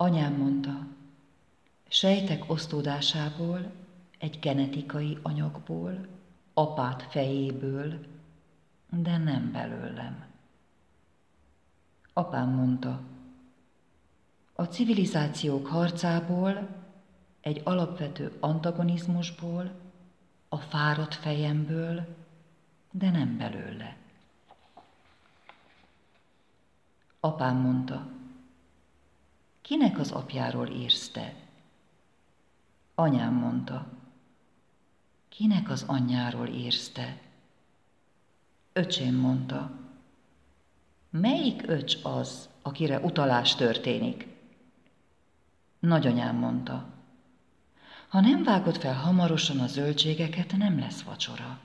Anyám mondta, sejtek osztódásából, egy genetikai anyagból, apát fejéből, de nem belőlem. Apám mondta, a civilizációk harcából, egy alapvető antagonizmusból, a fáradt fejemből, de nem belőle. Apám mondta, kinek az apjáról írsz te? Anyám mondta, kinek az anyjáról írsz te? Öcsém mondta, melyik öcs az, akire utalás történik? Nagyanyám mondta, ha nem vágod fel hamarosan a zöldségeket, nem lesz vacsora.